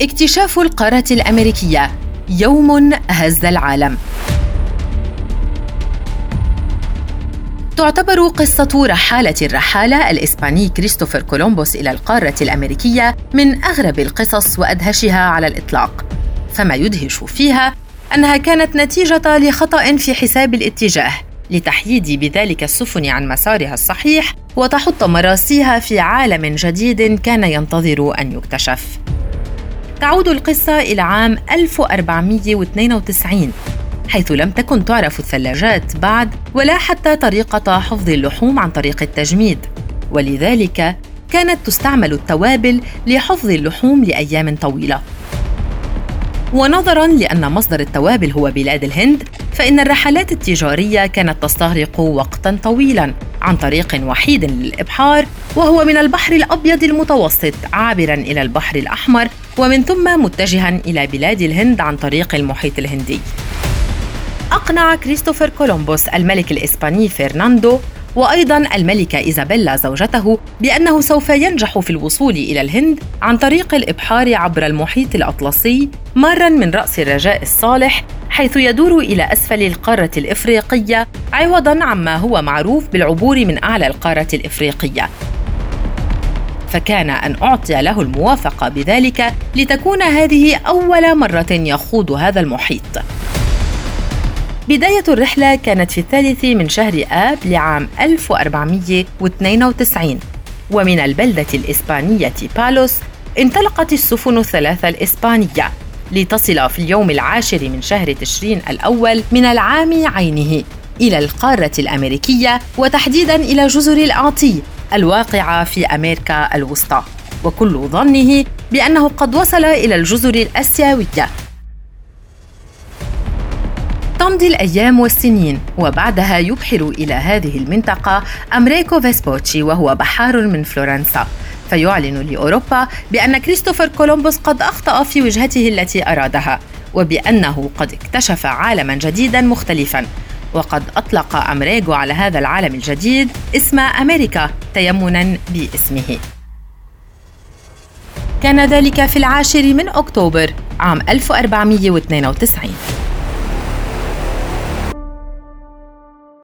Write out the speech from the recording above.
اكتشاف القارة الأمريكية. يوم هز العالم. تعتبر قصة رحالة الرحالة الإسباني كريستوفر كولومبوس إلى القارة الأمريكية من أغرب القصص وأدهشها على الإطلاق. فما يدهش فيها أنها كانت نتيجة لخطأ في حساب الاتجاه لتحييد بذلك السفن عن مسارها الصحيح وتحط مراسيها في عالم جديد كان ينتظر أن يكتشف. تعود القصة إلى عام 1492 حيث لم تكن تعرف الثلاجات بعد ولا حتى طريقة حفظ اللحوم عن طريق التجميد. ولذلك كانت تستعمل التوابل لحفظ اللحوم لأيام طويلة. ونظرا لأن مصدر التوابل هو بلاد الهند فإن الرحلات التجارية كانت تستغرق وقتا طويلا عن طريق وحيد للإبحار وهو من البحر الأبيض المتوسط عابرا إلى البحر الأحمر ومن ثم متجها إلى بلاد الهند عن طريق المحيط الهندي. أقنع كريستوفر كولومبوس الملك الإسباني فرناندو وأيضا الملكة إيزابيلا زوجته بأنه سوف ينجح في الوصول إلى الهند عن طريق الإبحار عبر المحيط الأطلسي مارا من رأس الرجاء الصالح حيث يدور إلى أسفل القارة الإفريقية عوضا عما هو معروف بالعبور من أعلى القارة الإفريقية. فكان أن أعطي له الموافقة بذلك لتكون هذه أول مرة يخوض هذا المحيط. بداية الرحلة كانت في الثالث من شهر آب لعام 1492 ومن البلدة الإسبانية بالوس انطلقت السفن الثلاثة الإسبانية لتصل في اليوم العاشر من شهر تشرين الأول من العام عينه إلى القارة الأمريكية وتحديداً إلى جزر الأعطي. الواقعة في أمريكا الوسطى وكل ظنه بأنه قد وصل إلى الجزر الآسيوية تمضي الأيام والسنين وبعدها يبحر إلى هذه المنطقة أمريكو فيسبوتشي وهو بحار من فلورنسا. فيعلن لأوروبا بأن كريستوفر كولومبوس قد أخطأ في وجهته التي أرادها وبأنه قد اكتشف عالما جديدا مختلفا. وقد أطلق أمريغو على هذا العالم الجديد اسم أمريكا تيمنا باسمه. كان ذلك في العاشر من أكتوبر عام 1492